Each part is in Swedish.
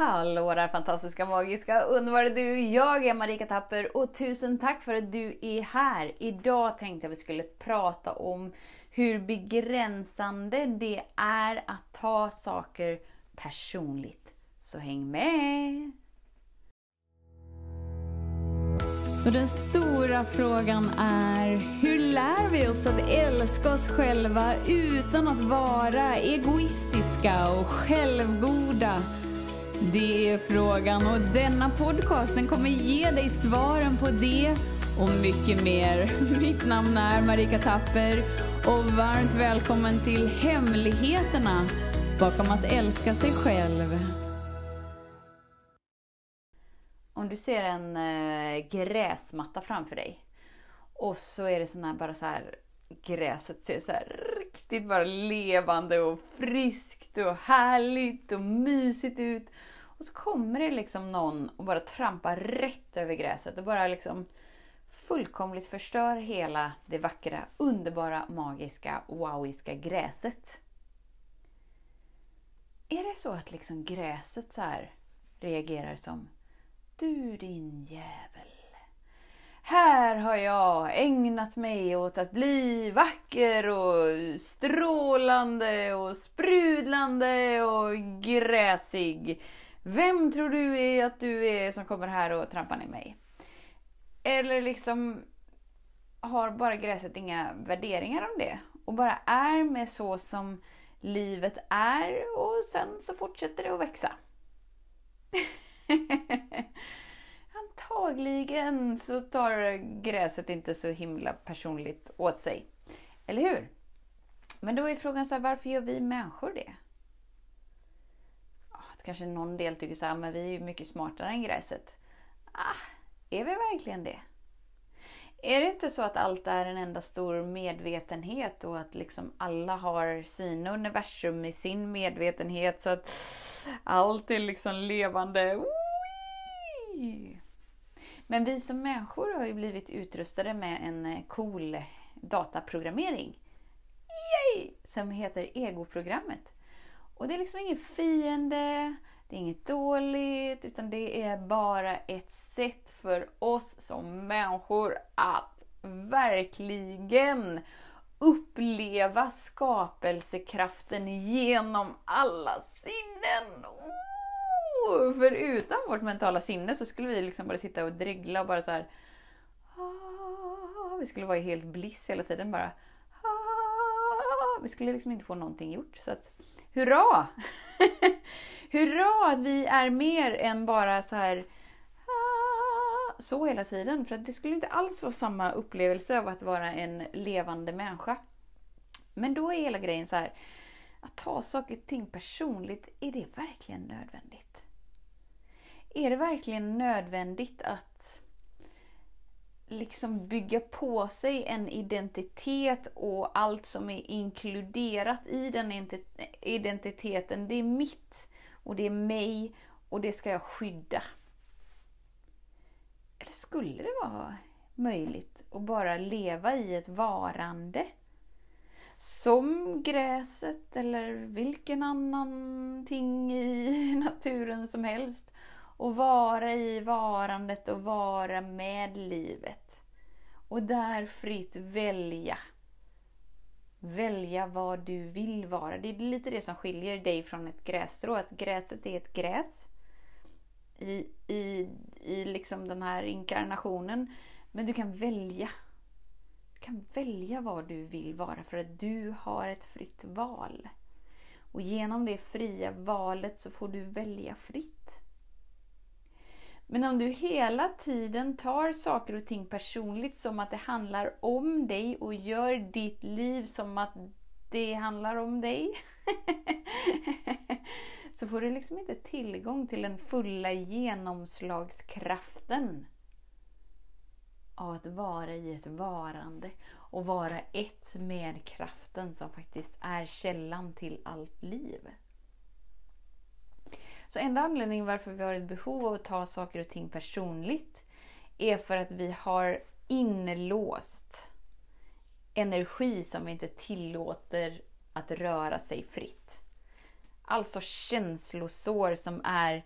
Hallå där fantastiska, magiska, underbara du! Jag är Marika Tapper och tusen tack för att du är här! Idag tänkte jag vi skulle prata om hur begränsande det är att ta saker personligt. Så häng med! Så den stora frågan är, hur lär vi oss att älska oss själva utan att vara egoistiska och självgoda? Det är frågan och denna podcast den kommer ge dig svaren på det och mycket mer. Mitt namn är Marika Tapper och varmt välkommen till Hemligheterna bakom att älska sig själv. Om du ser en äh, gräsmatta framför dig och så är det sån här, bara så här gräset ser så här riktigt bara levande och friskt och härligt och mysigt ut. Och så kommer det liksom någon och bara trampar rätt över gräset och bara liksom fullkomligt förstör hela det vackra, underbara, magiska, wowiska gräset. Är det så att liksom gräset så här reagerar som Du din jävel. Här har jag ägnat mig åt att bli vacker och strålande och sprudlande och gräsig. Vem tror du är att du är som kommer här och trampar ner mig? Eller liksom har bara gräset inga värderingar om det och bara är med så som livet är och sen så fortsätter det att växa. Antagligen så tar gräset inte så himla personligt åt sig. Eller hur? Men då är frågan så här, varför gör vi människor det? Kanske någon del tycker så här, men vi är ju mycket smartare än gräset. Ah, är vi verkligen det? Är det inte så att allt är en enda stor medvetenhet och att liksom alla har sina universum i sin medvetenhet så att allt är liksom levande? Men vi som människor har ju blivit utrustade med en eh, cool dataprogrammering. Yay! Som heter egoprogrammet. Och det är liksom ingen fiende, det är inget dåligt, utan det är bara ett sätt för oss som människor att verkligen uppleva skapelsekraften genom alla sinnen. Oh! För utan vårt mentala sinne så skulle vi liksom bara sitta och dregla och bara så här. Ah, vi skulle vara i helt bliss hela tiden bara. Ah, vi skulle liksom inte få någonting gjort. Så att hurra! hurra att vi är mer än bara så här ah", så hela tiden. För att det skulle inte alls vara samma upplevelse av att vara en levande människa. Men då är hela grejen så här, att ta saker och ting personligt, är det verkligen nödvändigt? Är det verkligen nödvändigt att liksom bygga på sig en identitet och allt som är inkluderat i den identiteten, det är mitt och det är mig och det ska jag skydda. Eller skulle det vara möjligt att bara leva i ett varande? Som gräset eller vilken annan ting i naturen som helst och vara i varandet och vara med livet. Och där fritt välja. Välja vad du vill vara. Det är lite det som skiljer dig från ett grässtrå. Att gräset är ett gräs i, i, i liksom den här inkarnationen. Men du kan välja. Du kan välja vad du vill vara för att du har ett fritt val. Och genom det fria valet så får du välja fritt. Men om du hela tiden tar saker och ting personligt som att det handlar om dig och gör ditt liv som att det handlar om dig. så får du liksom inte tillgång till den fulla genomslagskraften av att vara i ett varande och vara ett med kraften som faktiskt är källan till allt liv. Så enda anledningen varför vi har ett behov av att ta saker och ting personligt är för att vi har inlåst energi som vi inte tillåter att röra sig fritt. Alltså känslosår som är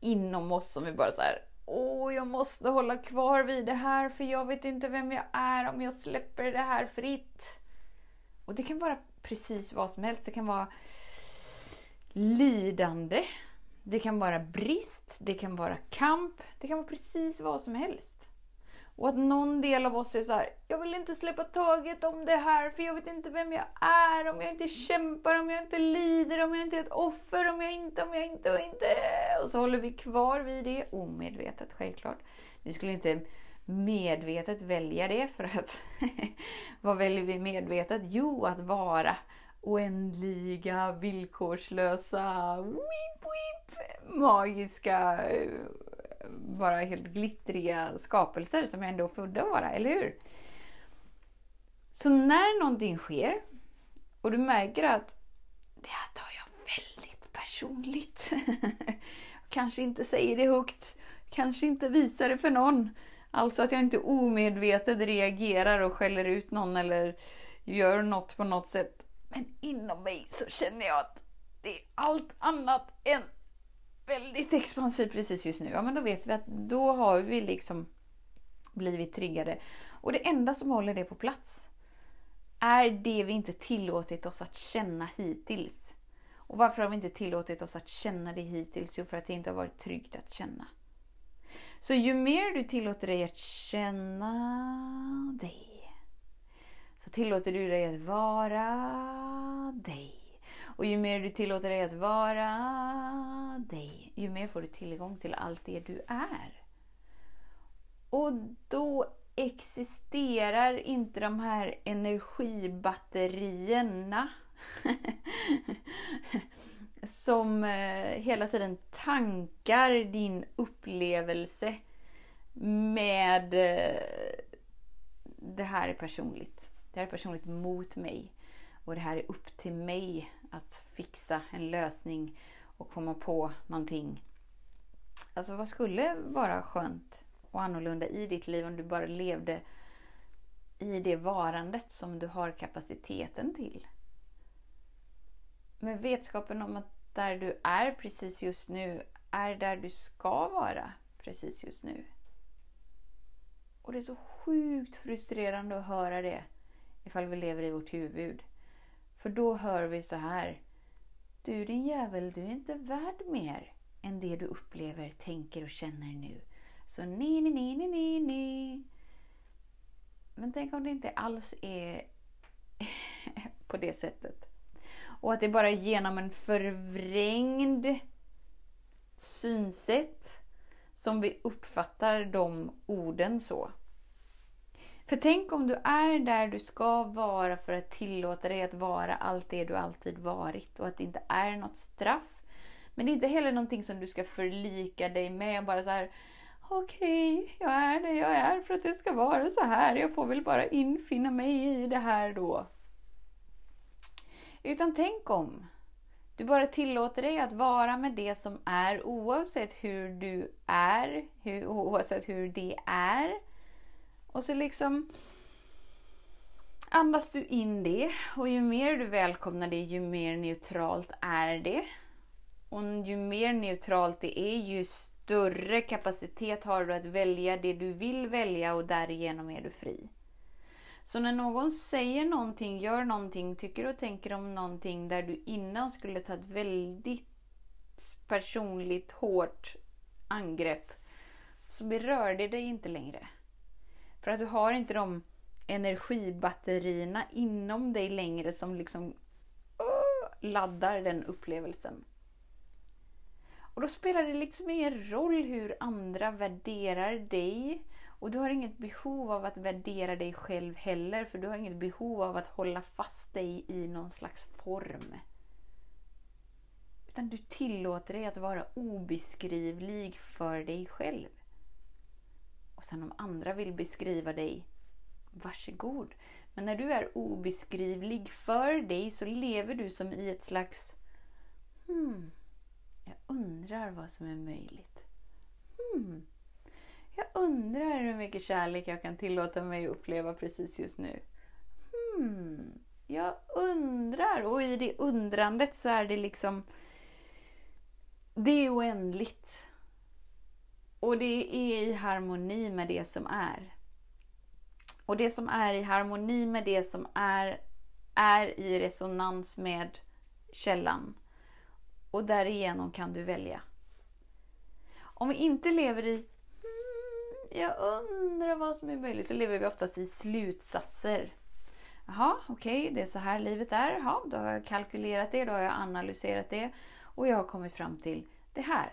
inom oss som vi bara så här. Åh, jag måste hålla kvar vid det här för jag vet inte vem jag är om jag släpper det här fritt. Och det kan vara precis vad som helst. Det kan vara lidande. Det kan vara brist. Det kan vara kamp. Det kan vara precis vad som helst. Och att någon del av oss är så här, jag vill inte släppa taget om det här för jag vet inte vem jag är, om jag inte kämpar, om jag inte lider, om jag inte är ett offer, om jag inte, om jag inte och inte. Och så håller vi kvar vid det, omedvetet självklart. Vi skulle inte medvetet välja det för att vad väljer vi medvetet? Jo, att vara oändliga, villkorslösa, weep, weep, magiska bara helt glittriga skapelser som jag ändå är född att vara, eller hur? Så när någonting sker och du märker att det här tar jag väldigt personligt. kanske inte säger det högt, kanske inte visar det för någon. Alltså att jag inte omedvetet reagerar och skäller ut någon eller gör något på något sätt. Men inom mig så känner jag att det är allt annat än väldigt expansiv precis just nu, ja men då vet vi att då har vi liksom blivit triggade. Och det enda som håller det på plats är det vi inte tillåtit oss att känna hittills. Och varför har vi inte tillåtit oss att känna det hittills? Jo, för att det inte har varit tryggt att känna. Så ju mer du tillåter dig att känna dig, så tillåter du dig att vara dig. Och ju mer du tillåter dig att vara dig, ju mer får du tillgång till allt det du är. Och då existerar inte de här energibatterierna som eh, hela tiden tankar din upplevelse med eh, det här är personligt. Det här är personligt mot mig. Och det här är upp till mig att fixa en lösning och komma på någonting. Alltså vad skulle vara skönt och annorlunda i ditt liv om du bara levde i det varandet som du har kapaciteten till? Med vetskapen om att där du är precis just nu är där du ska vara precis just nu. Och det är så sjukt frustrerande att höra det ifall vi lever i vårt huvud. För då hör vi så här. Du din jävel, du är inte värd mer än det du upplever, tänker och känner nu. Så ni, ni, ni, ni, ni, ni. Men tänk om det inte alls är på det sättet. Och att det bara är genom en förvrängd synsätt som vi uppfattar de orden så. För tänk om du är där du ska vara för att tillåta dig att vara allt det du alltid varit och att det inte är något straff. Men det är inte heller någonting som du ska förlika dig med och bara så här Okej, okay, jag är det jag är för att det ska vara så här. Jag får väl bara infinna mig i det här då. Utan tänk om du bara tillåter dig att vara med det som är oavsett hur du är, hur, oavsett hur det är. Och så liksom andas du in det och ju mer du välkomnar det, ju mer neutralt är det. Och ju mer neutralt det är, ju större kapacitet har du att välja det du vill välja och därigenom är du fri. Så när någon säger någonting, gör någonting, tycker och tänker om någonting där du innan skulle ta ett väldigt personligt hårt angrepp så berör det dig inte längre. För att du har inte de energibatterierna inom dig längre som liksom uh, laddar den upplevelsen. Och då spelar det liksom ingen roll hur andra värderar dig. Och du har inget behov av att värdera dig själv heller, för du har inget behov av att hålla fast dig i någon slags form. Utan du tillåter dig att vara obeskrivlig för dig själv. Och sen om andra vill beskriva dig, varsågod. Men när du är obeskrivlig för dig så lever du som i ett slags hmm, jag undrar vad som är möjligt. Hmm, jag undrar hur mycket kärlek jag kan tillåta mig att uppleva precis just nu. Hmm, jag undrar. Och i det undrandet så är det liksom... Det är oändligt. Och det är i harmoni med det som är. Och det som är i harmoni med det som är, är i resonans med källan. Och därigenom kan du välja. Om vi inte lever i hmm, jag undrar vad som är möjligt, så lever vi oftast i slutsatser. Jaha, okej, okay, det är så här livet är. Jaha, då har jag kalkylerat det, då har jag analyserat det och jag har kommit fram till det här.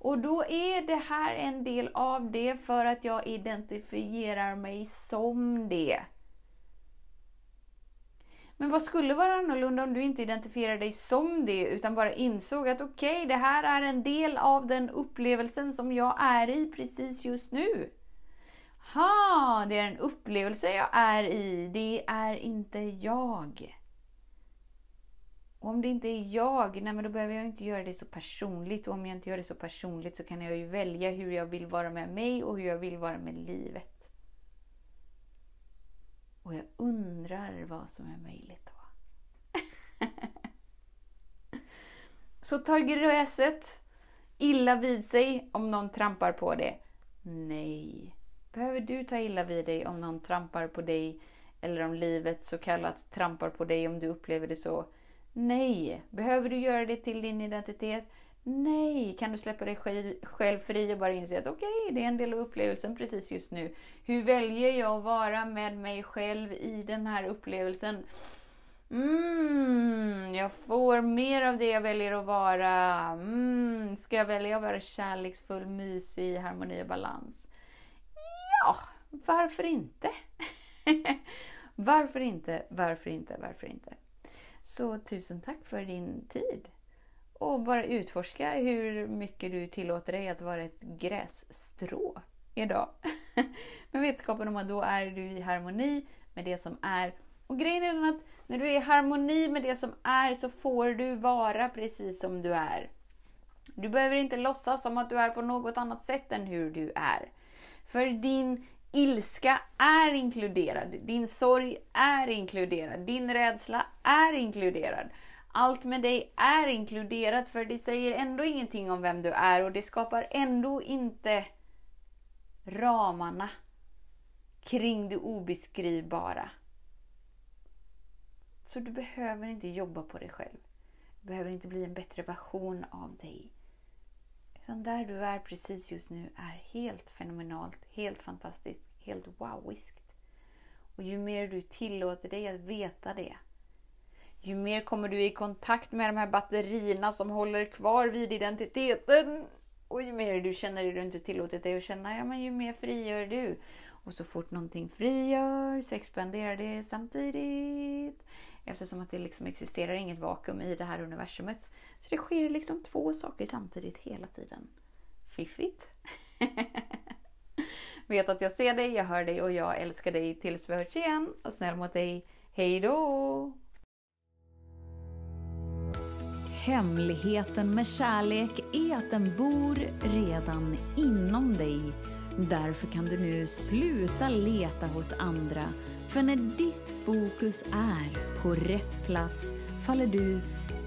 Och då är det här en del av det för att jag identifierar mig som det. Men vad skulle vara annorlunda om du inte identifierar dig som det utan bara insåg att okej, okay, det här är en del av den upplevelsen som jag är i precis just nu. Ha, det är en upplevelse jag är i, det är inte jag. Och om det inte är jag, nej men då behöver jag inte göra det så personligt. Och om jag inte gör det så personligt så kan jag ju välja hur jag vill vara med mig och hur jag vill vara med livet. Och jag undrar vad som är möjligt då. så tar gräset illa vid sig om någon trampar på det? Nej. Behöver du ta illa vid dig om någon trampar på dig eller om livet så kallat trampar på dig om du upplever det så? Nej. Behöver du göra det till din identitet? Nej. Kan du släppa dig själv fri och bara inse att okej, okay, det är en del av upplevelsen precis just nu. Hur väljer jag att vara med mig själv i den här upplevelsen? Mm, jag får mer av det jag väljer att vara. Mm, ska jag välja att vara kärleksfull, mysig, harmoni och balans? Ja, varför inte? varför inte, varför inte, varför inte? Så tusen tack för din tid. Och bara utforska hur mycket du tillåter dig att vara ett grässtrå idag. med vetskapen om att då är du i harmoni med det som är. Och grejen är den att när du är i harmoni med det som är så får du vara precis som du är. Du behöver inte låtsas som att du är på något annat sätt än hur du är. För din ilska är inkluderad, din sorg är inkluderad, din rädsla är inkluderad. Allt med dig är inkluderat för det säger ändå ingenting om vem du är och det skapar ändå inte ramarna kring det obeskrivbara. Så du behöver inte jobba på dig själv. Du behöver inte bli en bättre version av dig. Utan där du är precis just nu är helt fenomenalt, helt fantastiskt, helt wowiskt. Och ju mer du tillåter dig att veta det, ju mer kommer du i kontakt med de här batterierna som håller kvar vid identiteten. Och ju mer du känner det du inte tillåtit dig att känna, ja men ju mer frigör du. Och så fort någonting frigör så expanderar det samtidigt. Eftersom att det liksom existerar inget vakuum i det här universumet. Så det sker liksom två saker samtidigt hela tiden. Fiffigt! Vet att jag ser dig, jag hör dig och jag älskar dig tills vi hörs igen. Och snäll mot dig. Hej då! Hemligheten med kärlek är att den bor redan inom dig. Därför kan du nu sluta leta hos andra. För när ditt fokus är på rätt plats faller du